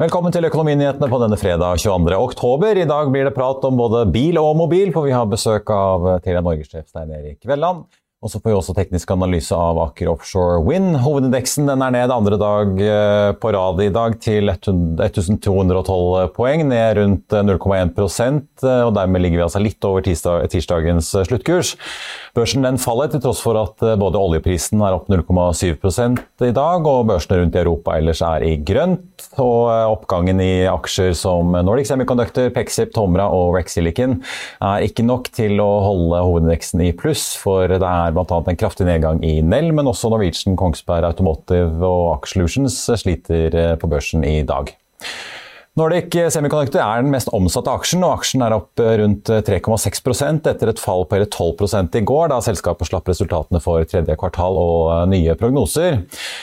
Velkommen til Økonominyhetene på denne fredag 22. oktober. I dag blir det prat om både bil og mobil, for vi har besøk av Telia Norges-sjef Stein Erik Velland. Og så får vi også teknisk analyse av Aker Offshore Wind. Hovedindeksen den er ned andre dag eh, på rad i dag til 1212 poeng, ned rundt 0,1 eh, og dermed ligger vi altså litt over tirsdagens eh, sluttkurs. Børsen den faller til tross for at både oljeprisen er opp 0,7 i dag, og børsene rundt i Europa ellers er i grønt. Og oppgangen i aksjer som Nordic Semiconductor, Pexip, Tomra og Rex Silicon er ikke nok til å holde hovedindeksen i pluss, for det er bl.a. en kraftig nedgang i Nell, men også Norwegian, Kongsberg Automotive og Aksjelutions sliter eh, på børsen i dag. Nordic Semiconductor er den mest omsatte aksjen, og aksjen er opp rundt 3,6% etter et fall på hele 12 i går, da selskapet slapp resultatene for tredje kvartal og nye prognoser.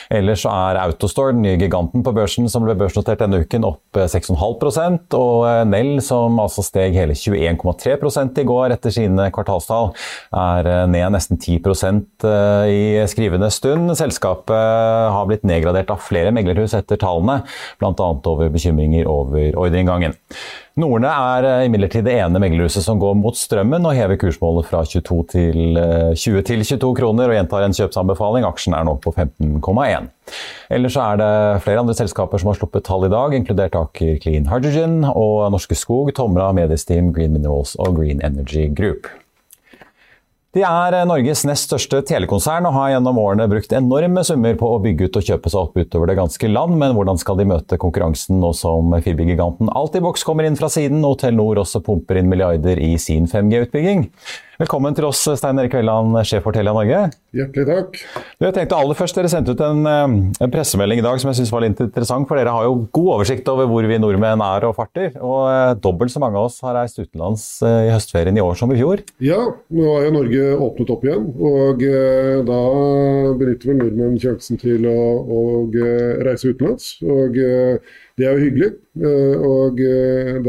Ellers er Autostore, den nye giganten på børsen som ble børsnotert denne uken, opp 6,5% og Nell, som altså steg hele 21,3 i går etter sine kvartalstall, er ned nesten 10 eh, i skrivende stund. Selskapet har blitt nedgradert av flere meglerhus etter tallene, bl.a. over bekymringer over over ordreinngangen. Norne er eh, imidlertid det ene meglerhuset som går mot strømmen og hever kursmålet fra 22 til 20 eh, til 22 kroner og gjentar en kjøpsanbefaling. Aksjen er nå på 15,1. Ellers er det flere andre selskaper som har sluppet tall i dag, inkludert Aker Clean Hydrogen og Norske Skog, Tomra, Mediesteam, Green Minerals og Green Energy Group. De er eh, Norges nest største telekonsern og har gjennom årene brukt enorme summer på å bygge ut og kjøpe seg opp utover det ganske land, men hvordan skal de møte konkurransen nå som fibergiganten Altibox kommer inn fra siden og Telenor også pumper inn milliarder i sin 5G-utbygging? Velkommen til oss, Stein Erik Velland, sjef for Telia Norge. Hjertelig takk. Jeg tenkte aller først, Dere sendte ut en, eh, en pressemelding i dag som jeg synes var litt interessant. For dere har jo god oversikt over hvor vi nordmenn er og farter. Og eh, dobbelt så mange av oss har reist utenlands eh, i høstferien i år som i fjor. Ja, nå har jo Norge åpnet opp igjen. Og da benytter vel nordmenn sjansen til å, å reise utenlands. Og det er jo hyggelig. Og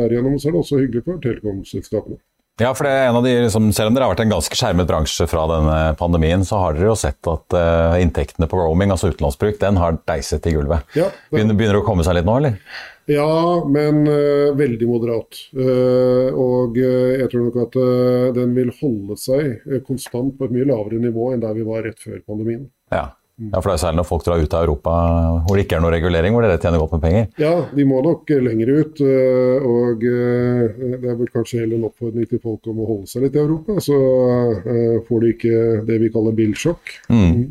derigjennom så er det også hyggelig for telekomselskapene. Ja, for det en av de, liksom, Selv om dere har vært en ganske skjermet bransje fra denne pandemien, så har dere jo sett at uh, inntektene på roaming, altså utenlandsbruk, den har deiset i gulvet. Ja, begynner, begynner det å komme seg litt nå, eller? Ja, men uh, veldig moderat. Uh, og jeg tror nok at den vil holde seg konstant på et mye lavere nivå enn der vi var rett før pandemien. Ja, ja, for det er særlig når folk drar ut av Europa hvor det ikke er noe regulering, hvor dere tjener godt med penger? Ja, de må nok lenger ut. Eh, og eh, det er vel kanskje heller en oppfordring til folk om å holde seg litt i Europa. Så eh, får de ikke det vi kaller bilsjokk. Mm. mm.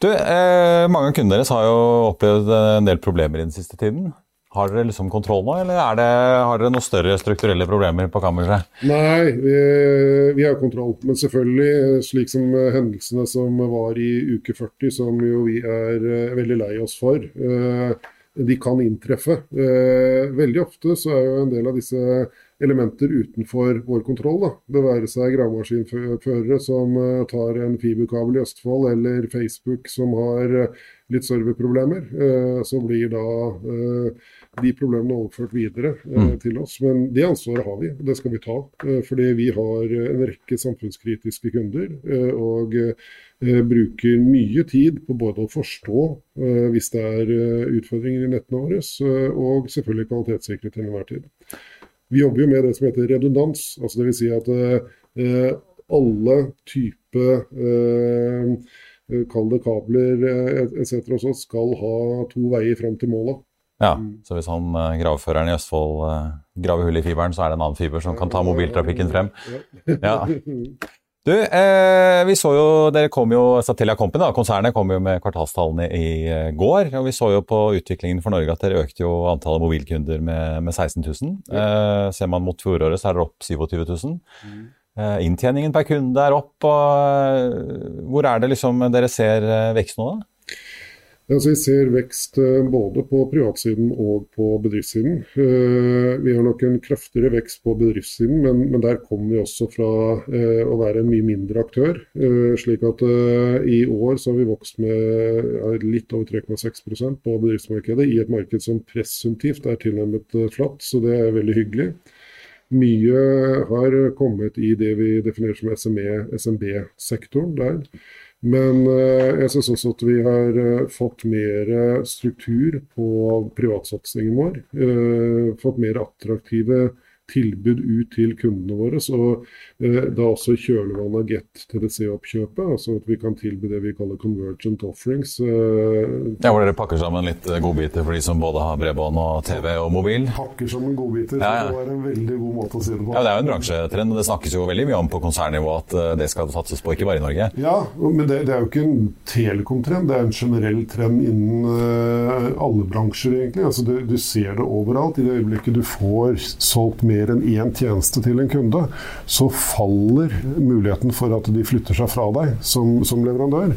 Du, eh, Mange av kundene deres har jo opplevd en del problemer i den siste tiden. Har dere liksom kontroll nå, eller det, har dere noen større strukturelle problemer på kammerset? Nei, vi, vi, har kontroll. Men selvfølgelig, slik som hendelsene som var i uke 40, som jo vi er uh, veldig lei oss for, de kan inntreffe. Veldig ofte så er jo en del av disse elementer utenfor vår kontroll. Da. Det være seg gravemaskinførere som tar en fiberkabel i Østfold, eller Facebook som har litt serverproblemer. Så blir da de problemene overført videre eh, mm. til oss. Men det ansvaret har vi, det skal vi ta. Eh, fordi vi har en rekke samfunnskritiske kunder. Eh, og eh, bruker mye tid på både å forstå eh, hvis det er eh, utfordringer i nettene våre, og selvfølgelig kvalitetssikre til enhver tid. Vi jobber jo med det som heter redundans. altså Dvs. Si at alle typer Kall det kabler etc. skal ha to veier fram til målet. Ja, mm. så hvis han gravføreren i Østfold uh, graver hull i fiberen, så er det en annen fiber som kan ta mobiltrafikken frem. Ja. Du, eh, vi så jo, dere kom jo, Satellia Company, da, konsernet, kom jo med kvartalstallene i uh, går. og Vi så jo på utviklingen for Norge at dere økte jo antallet mobilkunder med, med 16 000. Eh, ser man mot fjoråret, så er det opp 27 000. Mm. Eh, inntjeningen per kunde er opp. og Hvor er det liksom dere ser vekst nå, da? Altså, vi ser vekst eh, både på privatsiden og på bedriftssiden. Eh, vi har nok en kraftigere vekst på bedriftssiden, men, men der kommer vi også fra eh, å være en mye mindre aktør. Slik at i år så har vi vokst med litt over 3,6% på bedriftsmarkedet i et marked som presumptivt er tilnærmet flatt, så det er veldig hyggelig. Mye har kommet i det vi definerer som SMB-sektoren der. Men eh, jeg syns også at vi har eh, fått mer struktur på privatsatsingen vår. Eh, fått mer attraktive tilbud ut til kundene våre. Så eh, da også i kjølvannet av Get TDC-oppkjøpet, altså at vi kan tilby det vi kaller convergent offerings. Eh, ja, Hvor dere pakker sammen litt eh, godbiter for de som både har bredbånd og TV og mobil? Pakker sammen godbiter, ja, ja. det var en veldig god måte å si det på. Ja, Det er jo en bransjetrend. og Det snakkes jo veldig mye om på konsernnivå at eh, det skal satses på, ikke bare i Norge. Ja, men det, det er jo ikke en telekom-trend, det er en generell trend innen uh, alle bransjer, egentlig. Altså, du, du ser det overalt. I det øyeblikket du får solgt mer mer enn én tjeneste til en kunde, så faller muligheten for at de flytter seg fra deg som, som leverandør.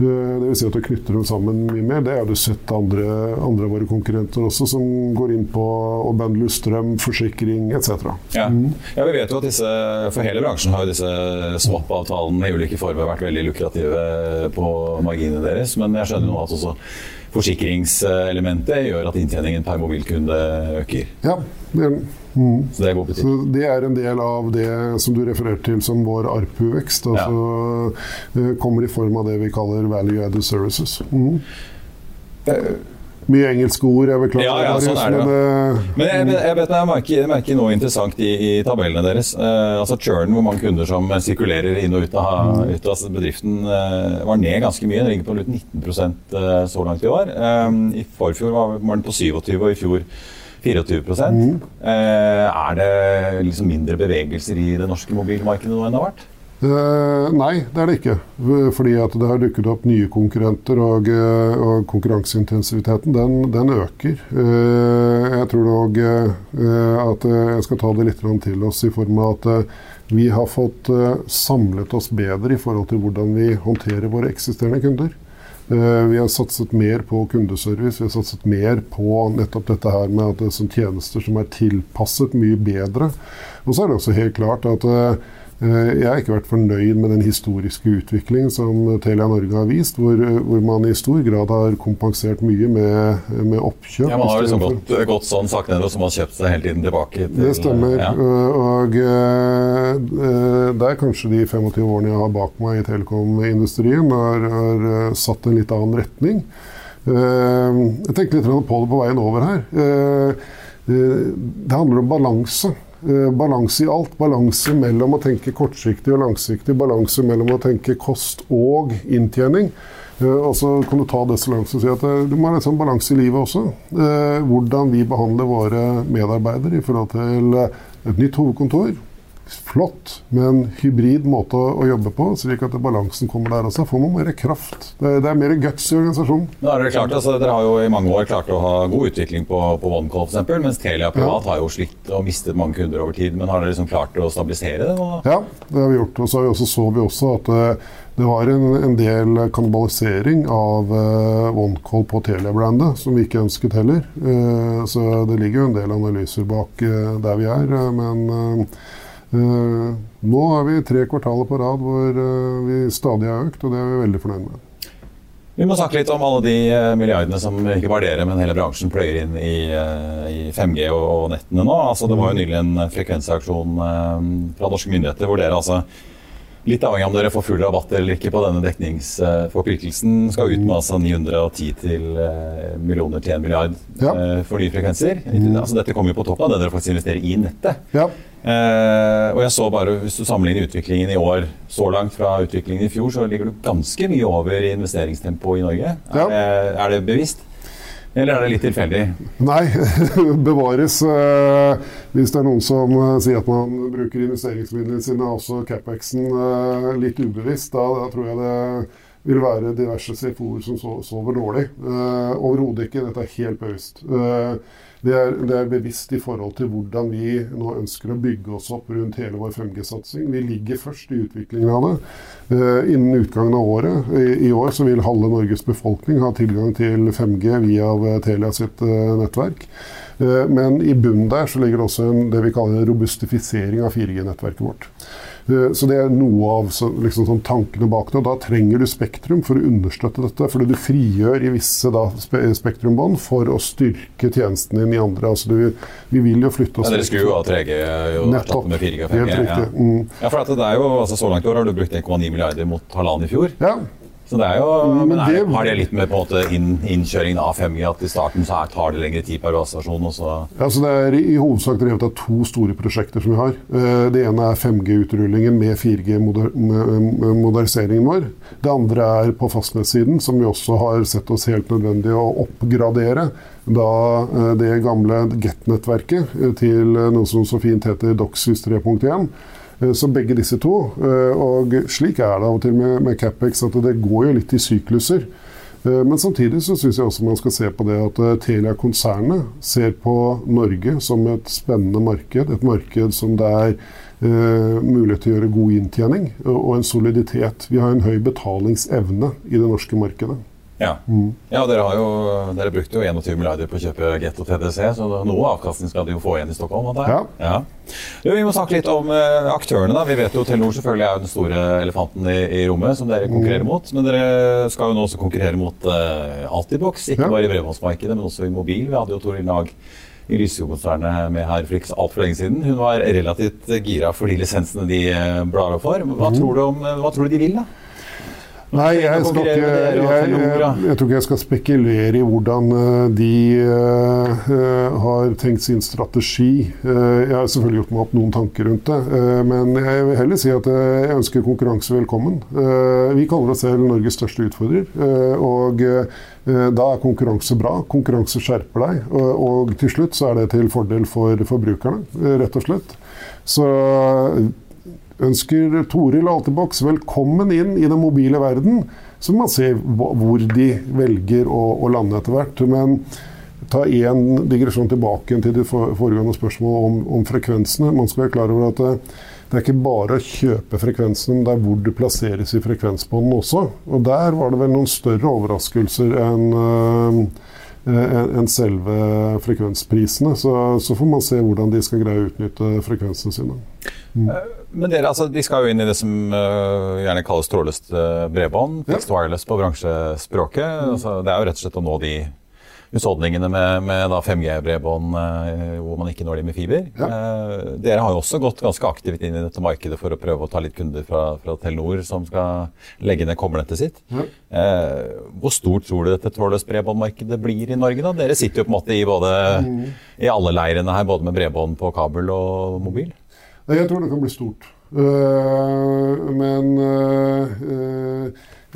Eh, det vil Si at du knytter dem sammen mye mer. Det har du sett andre, andre av våre konkurrenter også, som går inn på å bundle strøm, forsikring etc. Ja. Mm. ja. vi vet jo at disse, for hele bransjen har jo disse swap-avtalene i ulike former vært veldig lukrative på marginene deres, men jeg skjønner jo at også forsikringselementet gjør at inntjeningen per mobilkunde øker. Ja, det er den. Mm. Så, det så, det er en del av det som du refererte til som vår ARPU-vekst. Altså, ja. kommer i form av det vi kaller value added services. Mm. Mye engelske ord, jeg beklager. Ja, ja, sånn er det. Men, men jeg, jeg, vet, jeg, merker, jeg, merker, noe interessant i, i tabellene deres. Eh, altså Churn, hvor mange kunder som sirkulerer inn og ut av, mm. ut av bedriften, eh, var ned ganske mye. Den ligger på rundt 19 eh, så langt i år. Eh, I forfjor var den på 27, og i fjor 24 mm. Eh, er det liksom mindre bevegelser i det norske mobilmarkedet nå enn det har vært? Uh, nei, det er det ikke. Fordi at det har dukket opp nye konkurrenter, og, eh, og konkurranseintensiviteten den, den øker. Uh, jeg tror òg uh, at jeg skal ta det litt til oss i form av at vi har fått samlet oss bedre i forhold til hvordan vi håndterer våre eksisterende kunder. Eh, vi har satset mer på kundeservice, vi har satset mer på nettopp dette her med at det er tjenester som er tilpasset mye bedre. Og så er det også helt klart at eh, jeg har ikke vært fornøyd med den historiske utviklingen som Telia Norge har vist, hvor, hvor man i stor grad har kompensert mye med, med oppkjøp. Ja, Man har liksom gått, gått sånn sakte nedover så har kjøpt seg hele tiden tilbake. Til, det stemmer. Ja. Og uh, det er kanskje de 25 årene jeg har bak meg i telekomindustrien, har, har satt en litt annen retning. Jeg tenkte litt på det på veien over her. Det handler om balanse. Eh, balanse i alt. Balanse mellom å tenke kortsiktig og langsiktig. Balanse mellom å tenke kost og inntjening. Eh, og så kan du ta det så langt og si at eh, du må ha en sånn balanse i livet også. Hvordan vi behandler våre medarbeidere i forhold til et nytt hovedkontor, flott, med en hybrid måte å, jobbe på, slik at balansen kommer der også. Får man mer kraft. Det, det er mer guts i organisasjonen. Da er det klart, altså, dere har jo i mange år klart å ha god utvikling på, på OneCall f.eks., mens Telia privat ja. har jo slitt og mistet mange kunder over tid. Men har dere liksom klart å stabilisere det? Og... Ja, det har vi gjort. Og så, vi også, så vi også at uh, det var en, en del kannibalisering av uh, OneCall på Telia-brandet, som vi ikke ønsket heller. Uh, så det ligger jo en del analyser bak uh, der vi er. men nå har vi tre kvartaler på rad hvor uh, vi stadig har økt, og det er vi veldig fornøyd med. Vi må snakke litt om alle de eh, milliardene som ikke bare dere, men hele bransjen pløyer inn i, i 5G og, nettene nå. Altså, det var jo nylig en frekvensaksjon fra norske myndigheter hvor dere altså Litt avhengig av om dere får full rabatt eller ikke på denne dekningsforpliktelsen, skal ut med altså 910 til millioner til 1 milliard ja. for nye frekvenser. Mm. Altså, dette kommer jo på toppen av det dere faktisk investerer i nettet. Ja. Eh, og jeg så bare, Hvis du sammenligner utviklingen i år så langt fra utviklingen i fjor, så ligger du ganske mye over i investeringstempo i Norge. Ja. Er, det, er, det, bevisst? Eller er det litt tilfeldig? Nei, bevares. Eh, hvis det er noen som eh, sier at man bruker investeringsmidlene sine, også Capex-en, eh, litt ubevisst, da, tror jeg det vil være diverse CFO-er som sover dårlig. Eh, Overhodet ikke. Dette er helt bevisst. Det er, det er, bevisst i forhold til hvordan vi nå ønsker å bygge oss opp rundt hele vår 5G-satsing. Vi ligger først i utviklingen av det. Eh, innen utgangen av året i, i, år vil halve Norges befolkning ha tilgang til 5G via Telia sitt eh, nettverk. Uh, men i bunnen der så ligger det også en, det vi kaller robustifisering av 4G-nettverket vårt. Eh, Så det er noe av liksom, sånn tankene bak det. og Da trenger du Spektrum for å understøtte dette. Fordi du frigjør i visse da, spektrumbånd for å styrke tjenesten din i andre. Altså, du, vi vil jo flytte oss Ja, dere skulle jo ha 3G jo Nettopp. erstatte med 4G og 5G. Ja. riktig. Mm. Ja, for det er jo, altså Så langt i år har du brukt 1,9 milliarder mot halvannen i fjor. Ja, Så det er jo, Men men er, det- Har det litt med på en måte inn, innkjøringen av 5G at i starten så her tar det lengre tid per basestasjon? Ja, så Det er i hovedsak drevet av to store prosjekter som vi har. Eh, Det ene er 5G-utrullingen med 4G-moderniseringen vår. Det andre er på fastnettsiden, som vi også har sett oss helt nødvendig å oppgradere. Da eh, det gamle Get-nettverket eh, til noe som så fint heter Doxys 3.1. Eh, Så begge disse to. eh, Og slik er det av og til med, med Capex, at det går jo litt i sykluser. Eh, Men samtidig så syns jeg også man skal se på det at Telia-konsernet ser på Norge som et spennende marked. Et marked som det er eh, mulighet til å gjøre god inntjening og en soliditet. Vi har en høy betalingsevne i det norske markedet. Ja. Mm. ja, dere, har jo, dere brukte jo 21 milliarder på å kjøpe Get og TDC, så noe avkastning skal de jo få igjen i Stockholm? antar jeg? Ja. Jo, vi må snakke litt om uh, aktørene. da. Vi vet jo Telenor selvfølgelig er jo den store elefanten i, i rommet som dere konkurrerer Mm. mot. Men dere skal jo nå også konkurrere mot uh, Altibox, ikke Ja. bare i bredbåndsmarkedet, men også i mobil. Vi hadde jo Toril Nag i Lysekonsernet med her for ikke altfor lenge siden. Hun var relativt gira for de lisensene de eh, blar opp for. Mm. Tror du om, hva tror du de vil, da? Nei, jeg, skal ikke, jeg, jeg, jeg tror ikke jeg skal spekulere i hvordan eh, de eh, har tenkt sin strategi. Uh, jeg har selvfølgelig gjort meg opp noen tanker rundt det. uh, men jeg vil heller si at jeg ønsker konkurranse velkommen. Vi kaller oss selv Norges største utfordrer. og da er konkurranse bra. Konkurranse skjerper deg. Og, og til slutt så er det til fordel for forbrukerne, rett og slett. Så ønsker Toril Alteboks velkommen inn i den mobile verden. Så må man se hvor de velger å, å lande etter hvert. Men ta én digresjon tilbake til for- foregående spørsmål om, om frekvensene. Man skal være klar over at det, det er ikke bare å kjøpe frekvensene, men det er hvor det plasseres i frekvensbåndene også. Og der var det vel noen større overraskelser enn enn enn selve frekvensprisene. Så, så får man se hvordan de skal greie å utnytte frekvensene sine. Men dere, altså, de skal jo inn i det som uh, gjerne kalles trådløst øh, bredbånd. Ja. Fixed wireless på bransjespråket. Altså, det er jo rett og slett å nå de husholdningene med, med 5G-bredbånd uh, hvor man ikke når de med fiber. Eh, dere har jo også gått ganske aktivt inn i dette markedet for å prøve å ta litt kunder fra, fra Telenor som skal legge ned kobbernettet sitt. Ja. Eh, hvor stort tror du dette trådløst bredbåndmarkedet blir i Norge? da? Dere sitter jo på en måte i, både, i alle leirene her, både med bredbånd på kabel og mobil. Jeg tror det kan bli stort. Eh, men eh,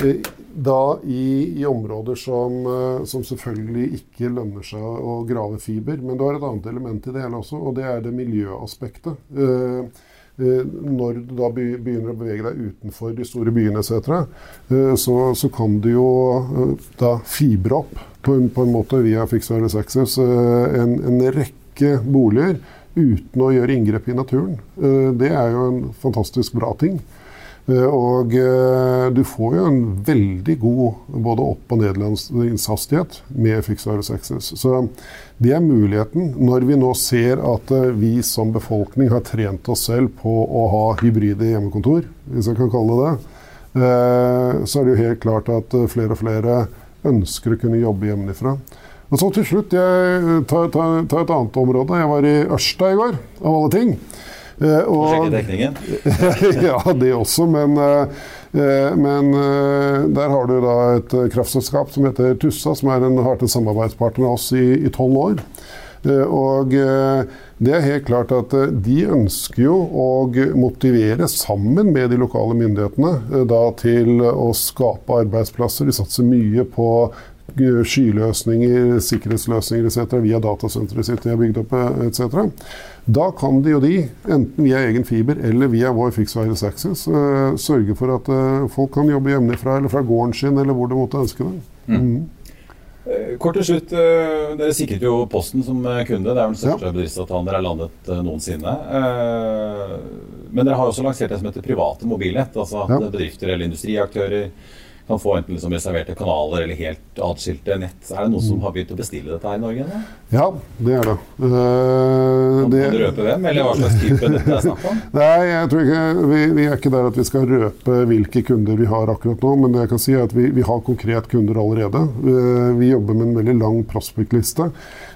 eh, da i, i områder som, som selvfølgelig ikke lønner seg å grave fiber. Men du har et annet element i det hele også, og det er det miljøaspektet. Når du da begynner å bevege deg utenfor de store byene etc., så, så kan du jo da fibre opp på en, på en måte via Fixed Wireless Access en, en rekke boliger uten å gjøre inngrep i naturen. Eh, Det er jo en fantastisk bra ting. Eh, Og eh, du får jo en veldig god både opp- og nedlandingshastighet med Fixed Wireless Access. Så det er muligheten. Når vi nå ser at vi som befolkning har trent oss selv på å ha hybride hjemmekontor, hvis jeg kan kalle det det, så er det jo helt klart at flere og flere ønsker å kunne jobbe hjemmefra. Og så til slutt, jeg tar, tar, tar et annet område. Jeg var i Ørsta i går, av alle ting. Eh, og- Sjekke dekningen. ja, det også, men, eh, eh, men eh, der har du da et eh, kraftselskap som heter Tussa, som er en, harde samarbeidspartner av oss i tolv år. Eh, Og eh, det er helt klart at eh, de ønsker jo å motivere sammen med de lokale myndighetene eh, da til å skape arbeidsplasser. De satser mye på eh, skyløsninger, sikkerhetsløsninger etc. via datasenteret sitt de har bygd opp eh, etc. Da kan de jo de, enten via egen fiber eller via vår Fixed Wireless Access, eh, sørge for at eh, folk kan jobbe hjemmefra eller fra gården sin eller hvor de måtte ønske det. Eh, Kort til slutt, Dere sikret jo Posten som kunde. Det er vel den største Ja. bedriftsavtalen dere har landet noensinne. Eh, Men dere har også lansert det som heter private mobilnett. Altså at Ja. bedrifter eller industriaktører kan få enten liksom reserverte kanaler eller helt atskilte nett. Er det noen som har begynt å bestille dette her i Norge? Da? Ja, det er det. Uh, kan, det... du røpe hvem, eller hva slags type dette er snakk om? Nei, jeg tror ikke, vi, vi, er ikke der at vi skal røpe hvilke kunder vi har akkurat nå. Men det jeg kan si er at vi, vi har konkret kunder allerede. Uh, vi jobber med en veldig lang prospect-liste.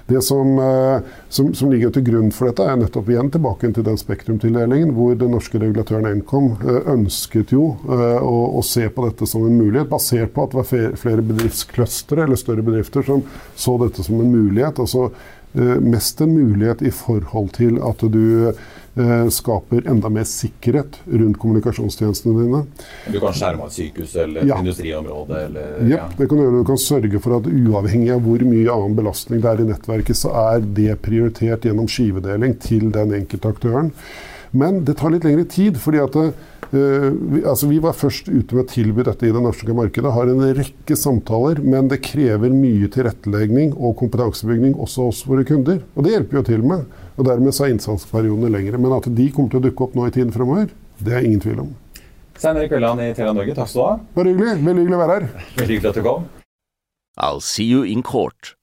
Det som, uh, som, som, ligger til grunn for dette, er nettopp igjen tilbake til den spektrumtildelingen, hvor den norske regulatøren Nkom ønsket jo å, å se på dette som en mulighet basert på at det var flere bedriftsclustere eller større bedrifter som så dette som en mulighet. altså eh, Mest en mulighet i forhold til at du eh, skaper enda mer sikkerhet rundt kommunikasjonstjenestene dine. Du kan skjerme et sykehus eller et ja. industriområde? Eller, ja. Yep, det kan du gjøre. Du kan sørge for at uavhengig av hvor mye annen belastning det er i nettverket, så er det prioritert gjennom skivedeling til den enkelte aktøren. Men det tar litt lengre tid. fordi at Uh, vi, altså vi, var først ute med å tilby dette i det norske markedet. Har en rekke samtaler, men det krever mye tilrettelegging og kompetansebygging også hos våre kunder. Og det hjelper jo til med. Og dermed så er innsatsperiodene lengre. Men at de kommer til å dukke opp nå i tiden fremover, det er ingen tvil om. Stein Erik Velland i Telia Norge, takk skal du ha. Bare hyggelig. Veldig hyggelig å være her. Veldig hyggelig at du kom. I'll see you in court.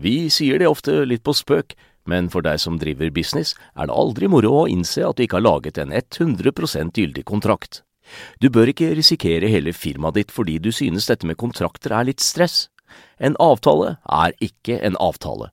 Vi sier det ofte litt på spøk men for deg som driver business, er det aldri moro å innse at du ikke har laget en 100% gyldig kontrakt. Du bør ikke risikere hele firmaet ditt fordi du synes dette med kontrakter er litt stress. En avtale er ikke en avtale.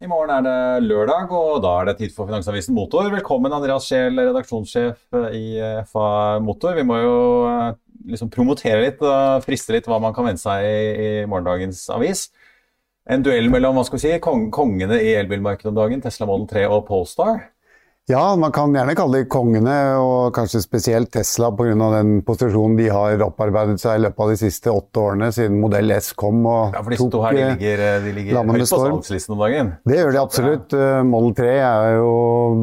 I morgen er det lørdag, og da er det tid for Finansavisen Motor. Velkommen, Andreas Scheel, redaksjonssjef i FA Motor. Vi må jo eh, liksom promotere litt og friste litt hva man kan vente seg i, morgendagens avis. En duell mellom hva skal vi si, kong, kongene i elbilmarkedet om dagen, Tesla Model 3 og Polestar. Ja, man kan gjerne kalle de kongene, og kanskje spesielt Tesla pga. den posisjonen de har opparbeidet seg i løpet av de siste åtte årene, siden modell S kom og ja, for disse to her, de ligger, eh, de ligger høyt på salgslisten om dagen. Det gjør de absolutt. Ja. Eh, model 3 er jo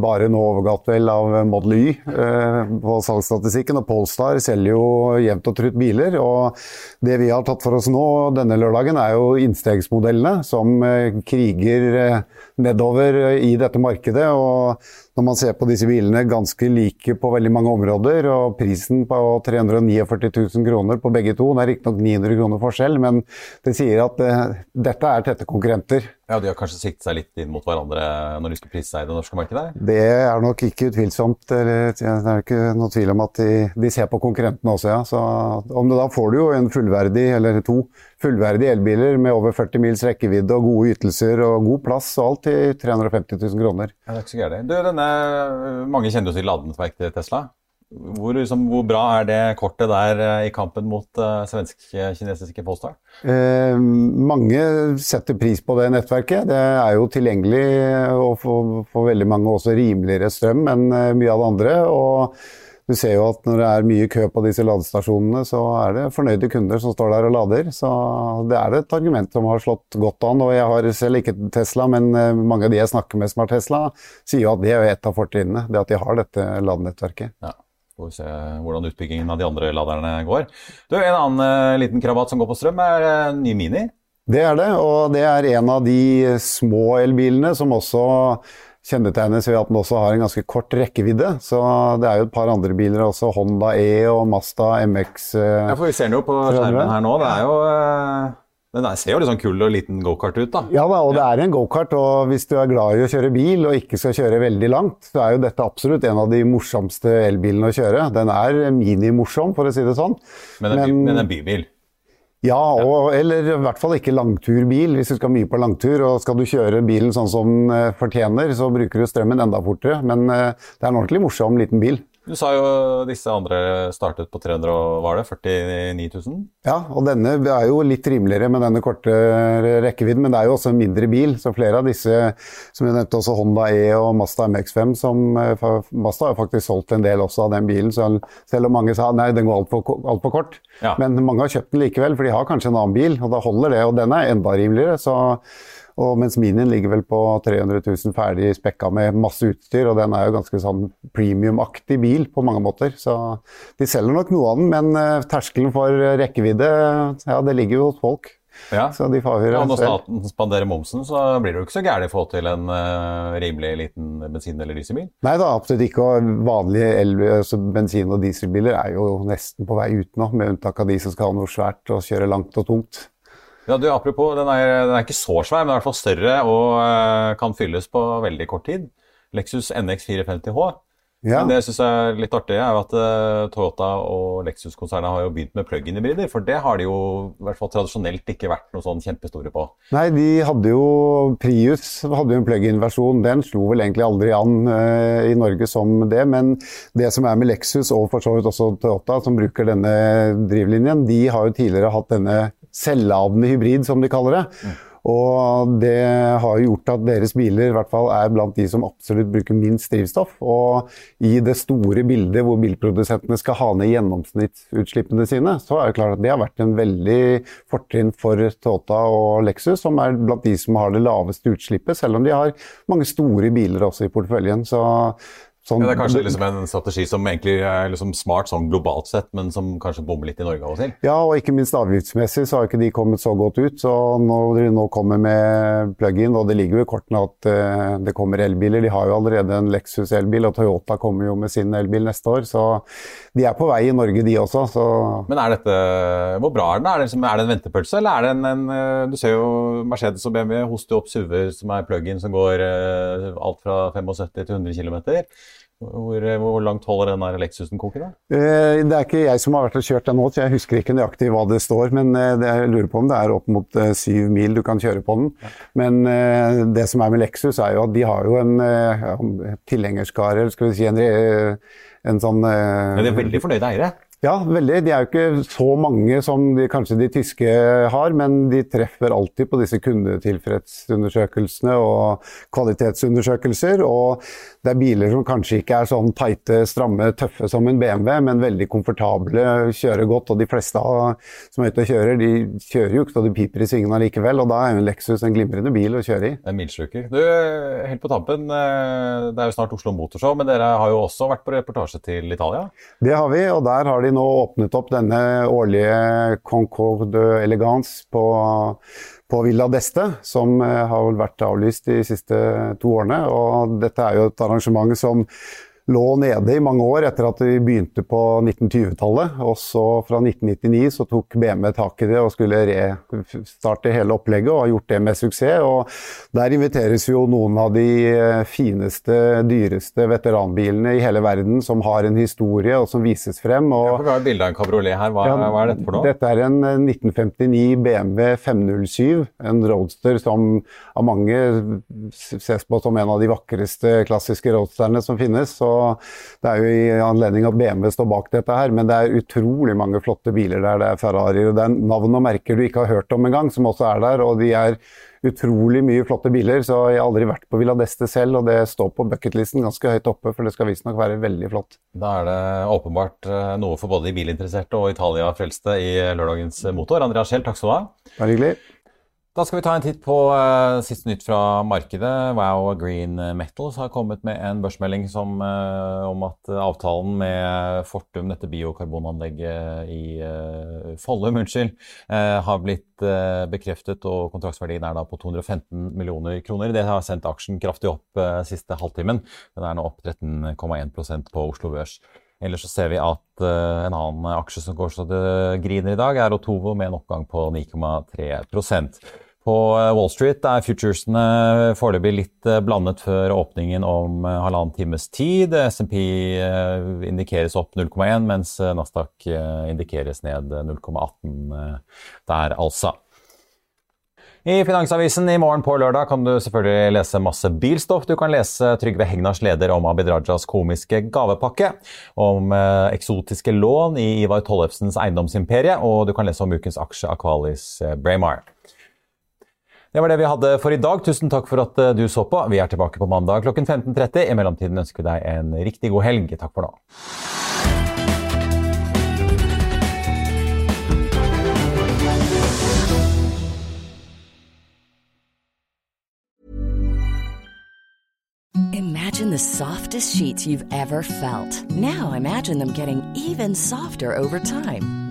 bare nå overgått vel av Model Y eh, på salgsstatistikken, og Polestar selger jo jevnt og trutt biler. og Det vi har tatt for oss nå denne lørdagen, er jo innstegsmodellene som kriger nedover i dette markedet. og når man ser på disse bilene, ganske like på veldig mange områder. Og prisen på 349 000 kroner på begge to. Det er riktignok 900 kroner forskjell, men det sier at uh, dette er tette konkurrenter. Ja, De har kanskje siktet seg litt inn mot hverandre når de skal prise seg i det norske markedet? Det er nok ikke utvilsomt. Det er ikke noe tvil om at de, de ser på konkurrentene også, ja. Så om det da får du jo en fullverdig, eller to fullverdige elbiler med over 40 mils rekkevidde og gode ytelser og god plass og alt til 350 000 kroner. Ja, det er ikke så gærent. Mange kjenner jo til ladenettverk til Tesla. Hvor, liksom, hvor, bra er det kortet der eh, i kampen mot uh, svensk-kinesiske Polestar? Eh, mange setter pris på det nettverket. Det er jo tilgjengelig og for, for veldig mange også rimeligere strøm enn mye av det andre. og du ser jo at når det er mye kø på disse ladestasjonene, så er det fornøyde kunder som står der og lader. Så det er et argument som har slått godt an. Og jeg har selv ikke Tesla, men mange av de jeg snakker med som har Tesla, sier jo at det er et av fortrinnene. Det at de har dette ladenettverket. Ja. Får vi se hvordan utbyggingen av de andre laderne går. Du, En annen uh, liten krabat som går på strøm, er uh, ny Mini. Det er det, og det er en av de små elbilene som også kjennetegnes ved at den også har en ganske kort rekkevidde. Så det er jo et par andre biler også, Honda E og Mazda MX. Uh, ja, for Vi ser den jo på skjermen her nå. Det er jo den ser jo litt sånn kul og liten gokart ut, da. Ja da, og det er en gokart. Og hvis du er glad i å kjøre bil og ikke skal kjøre veldig langt, så er jo dette absolutt en av de morsomste elbilene å kjøre. Den er minimorsom, for å si det sånn. Men en, men, men en bybil? Ja, og, eller i hvert fall ikke langturbil hvis du skal mye på langtur. Og skal du kjøre bilen sånn som den eh, fortjener, så bruker du strømmen enda fortere. Men eh, det er en ordentlig morsom liten bil. Du sa jo disse andre startet på 300 og var det 49 000? Ja, og denne er jo litt rimeligere med denne korte rekkevidden, men det er jo også en mindre bil. Så flere av disse, som jeg nevnte også Honda E og Mazda MX5, som eh, Mazda har faktisk solgt en del også av den bilen, selv om mange sa nei, den går altfor alt for kort. Ja. Men mange har kjøpt den likevel, for de har kanskje en annen bil, og da holder det. Og den er enda rimeligere. så og mens Minien ligger vel på 300 000 ferdig spekka med masse utstyr, og den er jo ganske sånn premium-aktig bil på mange måter. Så de selger nok noe av den, men uh, terskelen for rekkevidde, ja, det ligger jo hos folk. Ja. Så de får ja, Når staten spanderer momsen, så blir det jo ikke så gærent i forhold til en uh, rimelig liten bensin- eller dieselbil? Nei da, absolutt ikke. Og vanlige el altså bensin- og dieselbiler er jo nesten på vei ut nå, med unntak av de som skal ha noe svært og kjøre langt og tungt. Ja, du, Apropos, den er, den er, ikke så svær, men i hvert fall større og uh, kan fylles på veldig kort tid. Lexus NX 450H. Ja. Men det jeg syns er litt artig, er jo at uh, Toyota og Lexus-konsernet har jo begynt med plug-in-hybrider. For det har de jo i hvert fall tradisjonelt ikke vært noe sånn kjempestore på. Nei, de hadde jo Prius hadde jo en plug-in-versjon. Den slo vel egentlig aldri an uh, i Norge som det. Men det som er med Lexus, og for så vidt også Toyota, som bruker denne drivlinjen, de har jo tidligere hatt denne selvladende hybrid, som de kaller det. Mm. Og det har gjort at deres biler i hvert fall er blant de som absolutt bruker minst drivstoff. Og i det store bildet hvor bilprodusentene skal ha ned gjennomsnittsutslippene sine, så er det klart at det har vært en veldig fortrinn for Toyota og Lexus, som er blant de som har det laveste utslippet, selv om de har mange store biler også i porteføljen. Så Sånn, ja, det er kanskje liksom en strategi som egentlig er liksom smart sånn globalt sett, men som kanskje bommer litt i Norge av og til? Ja, og ikke minst avgiftsmessig så har ikke de kommet så godt ut. Så når de nå kommer med plug-in, og det ligger jo i kortene at uh, det kommer elbiler De har jo allerede en Lexus elbil, og Toyota kommer jo med sin elbil neste år. Så de er på vei i Norge, de også. Så. Men er dette Hvor bra er den? Er det, liksom, er det en ventepølse, eller er det en, en, eh, Du ser jo Mercedes og BMW hoster opp SUV-er som er plug-in, som går uh, alt fra 75 til 100 km. Hvor, eh, hvor, langt holder den der Lexusen koker? da? Eh, det er ikke jeg som har vært og kjørt den nå, så jeg husker ikke nøyaktig hva det står. Men eh, det, jeg lurer på om det er opp mot syv mil du kan kjøre på den. Ja. Men det som er med Lexus, er jo at de har jo en ja, tilhengerskare, eller skal vi si en, en sånn Men De er veldig fornøyde eiere? Ja, veldig. De er jo ikke så mange som de, kanskje de tyske har, men de treffer alltid på disse kundetilfredsundersøkelsene og kvalitetsundersøkelser. Og det er biler som kanskje ikke er sånn tighte, stramme, tøffe som en BMW, men veldig komfortable, kjører godt. Og de fleste som er ute og kjører, de kjører jo ikke så de piper i svingene likevel. Og da er jo en Lexus en glimrende bil å kjøre i. En milsluker. Du, helt på tampen, eh, det er jo snart Oslo Motorshow, men dere har jo også vært på reportasje til Italia? Det har vi, og der har de nå åpnet opp denne årlige Concorde Elegance på, på Villa d'Este, som eh, har vært avlyst de siste to årene. Og dette er jo et arrangement som lå nede i mange år etter at vi begynte på 1920-tallet. Og så fra 1999 så tok BMW tak i det og skulle restarte hele opplegget, og har gjort det med suksess. Og der inviteres jo noen av de eh, fineste, dyreste veteranbilene i hele verden som har en historie og som vises frem. Og, ja, bilde av en kabriolet her. Hva, ja, hva, er dette for noe? Dette er en 1959 eh, BMW 507, en roadster som av mange ses på som en av de vakreste klassiske roadsterne som finnes. Så det er jo i anledning at BMW står bak dette her, men det er utrolig mange flotte biler der. Det er Ferrari, og det er navn og merker du ikke har hørt om engang, som også er der. Og de er utrolig mye flotte biler, så jeg har aldri vært på Villa d'Este selv, og det står på bucketlisten ganske høyt oppe, for det skal visstnok være veldig flott. Da er det åpenbart eh, noe for både de bilinteresserte og Italia-frelste i lørdagens motor. Andreas Kjell, takk skal du ha. Bare hyggelig. Da skal vi ta en titt på uh, siste nytt fra markedet. Wow Green Metals har kommet med en børsmelding som, uh, om at avtalen med Fortum, dette biokarbonanlegget i uh, Follum, unnskyld, har blitt bekreftet, og kontraktsverdien er da på 215 millioner kroner. Det har sendt aksjen kraftig opp siste halvtimen. Den er nå opp 13,1% på Oslo Børs. Ellers så ser vi at uh, en annen aksje som går så det griner i dag, er Otovo med en oppgang på 9,3 på eh, Wall Street er futuresene foreløpig litt eh, blandet før åpningen om eh, halvannen times tid. SMP indikeres opp 0,1, mens Nasdaq indikeres ned 0,18 der, altså. I Finansavisen i morgen på lørdag kan du selvfølgelig lese masse bilstoff. Du kan lese Trygve Hegnars leder om Abid Rajas komiske gavepakke, om eksotiske lån i Ivar Tollefsens eiendomsimperie, og du kan lese om ukens aksje Aqualis Braemar. Det var det vi hadde for i dag. Tusen takk for at eh, du så på. Vi er tilbake på mandag klokken 15.30. I mellomtiden ønsker vi deg en riktig god helg. Takk for nå. Imagine the softest sheets you've ever felt. Now imagine them getting even softer over time.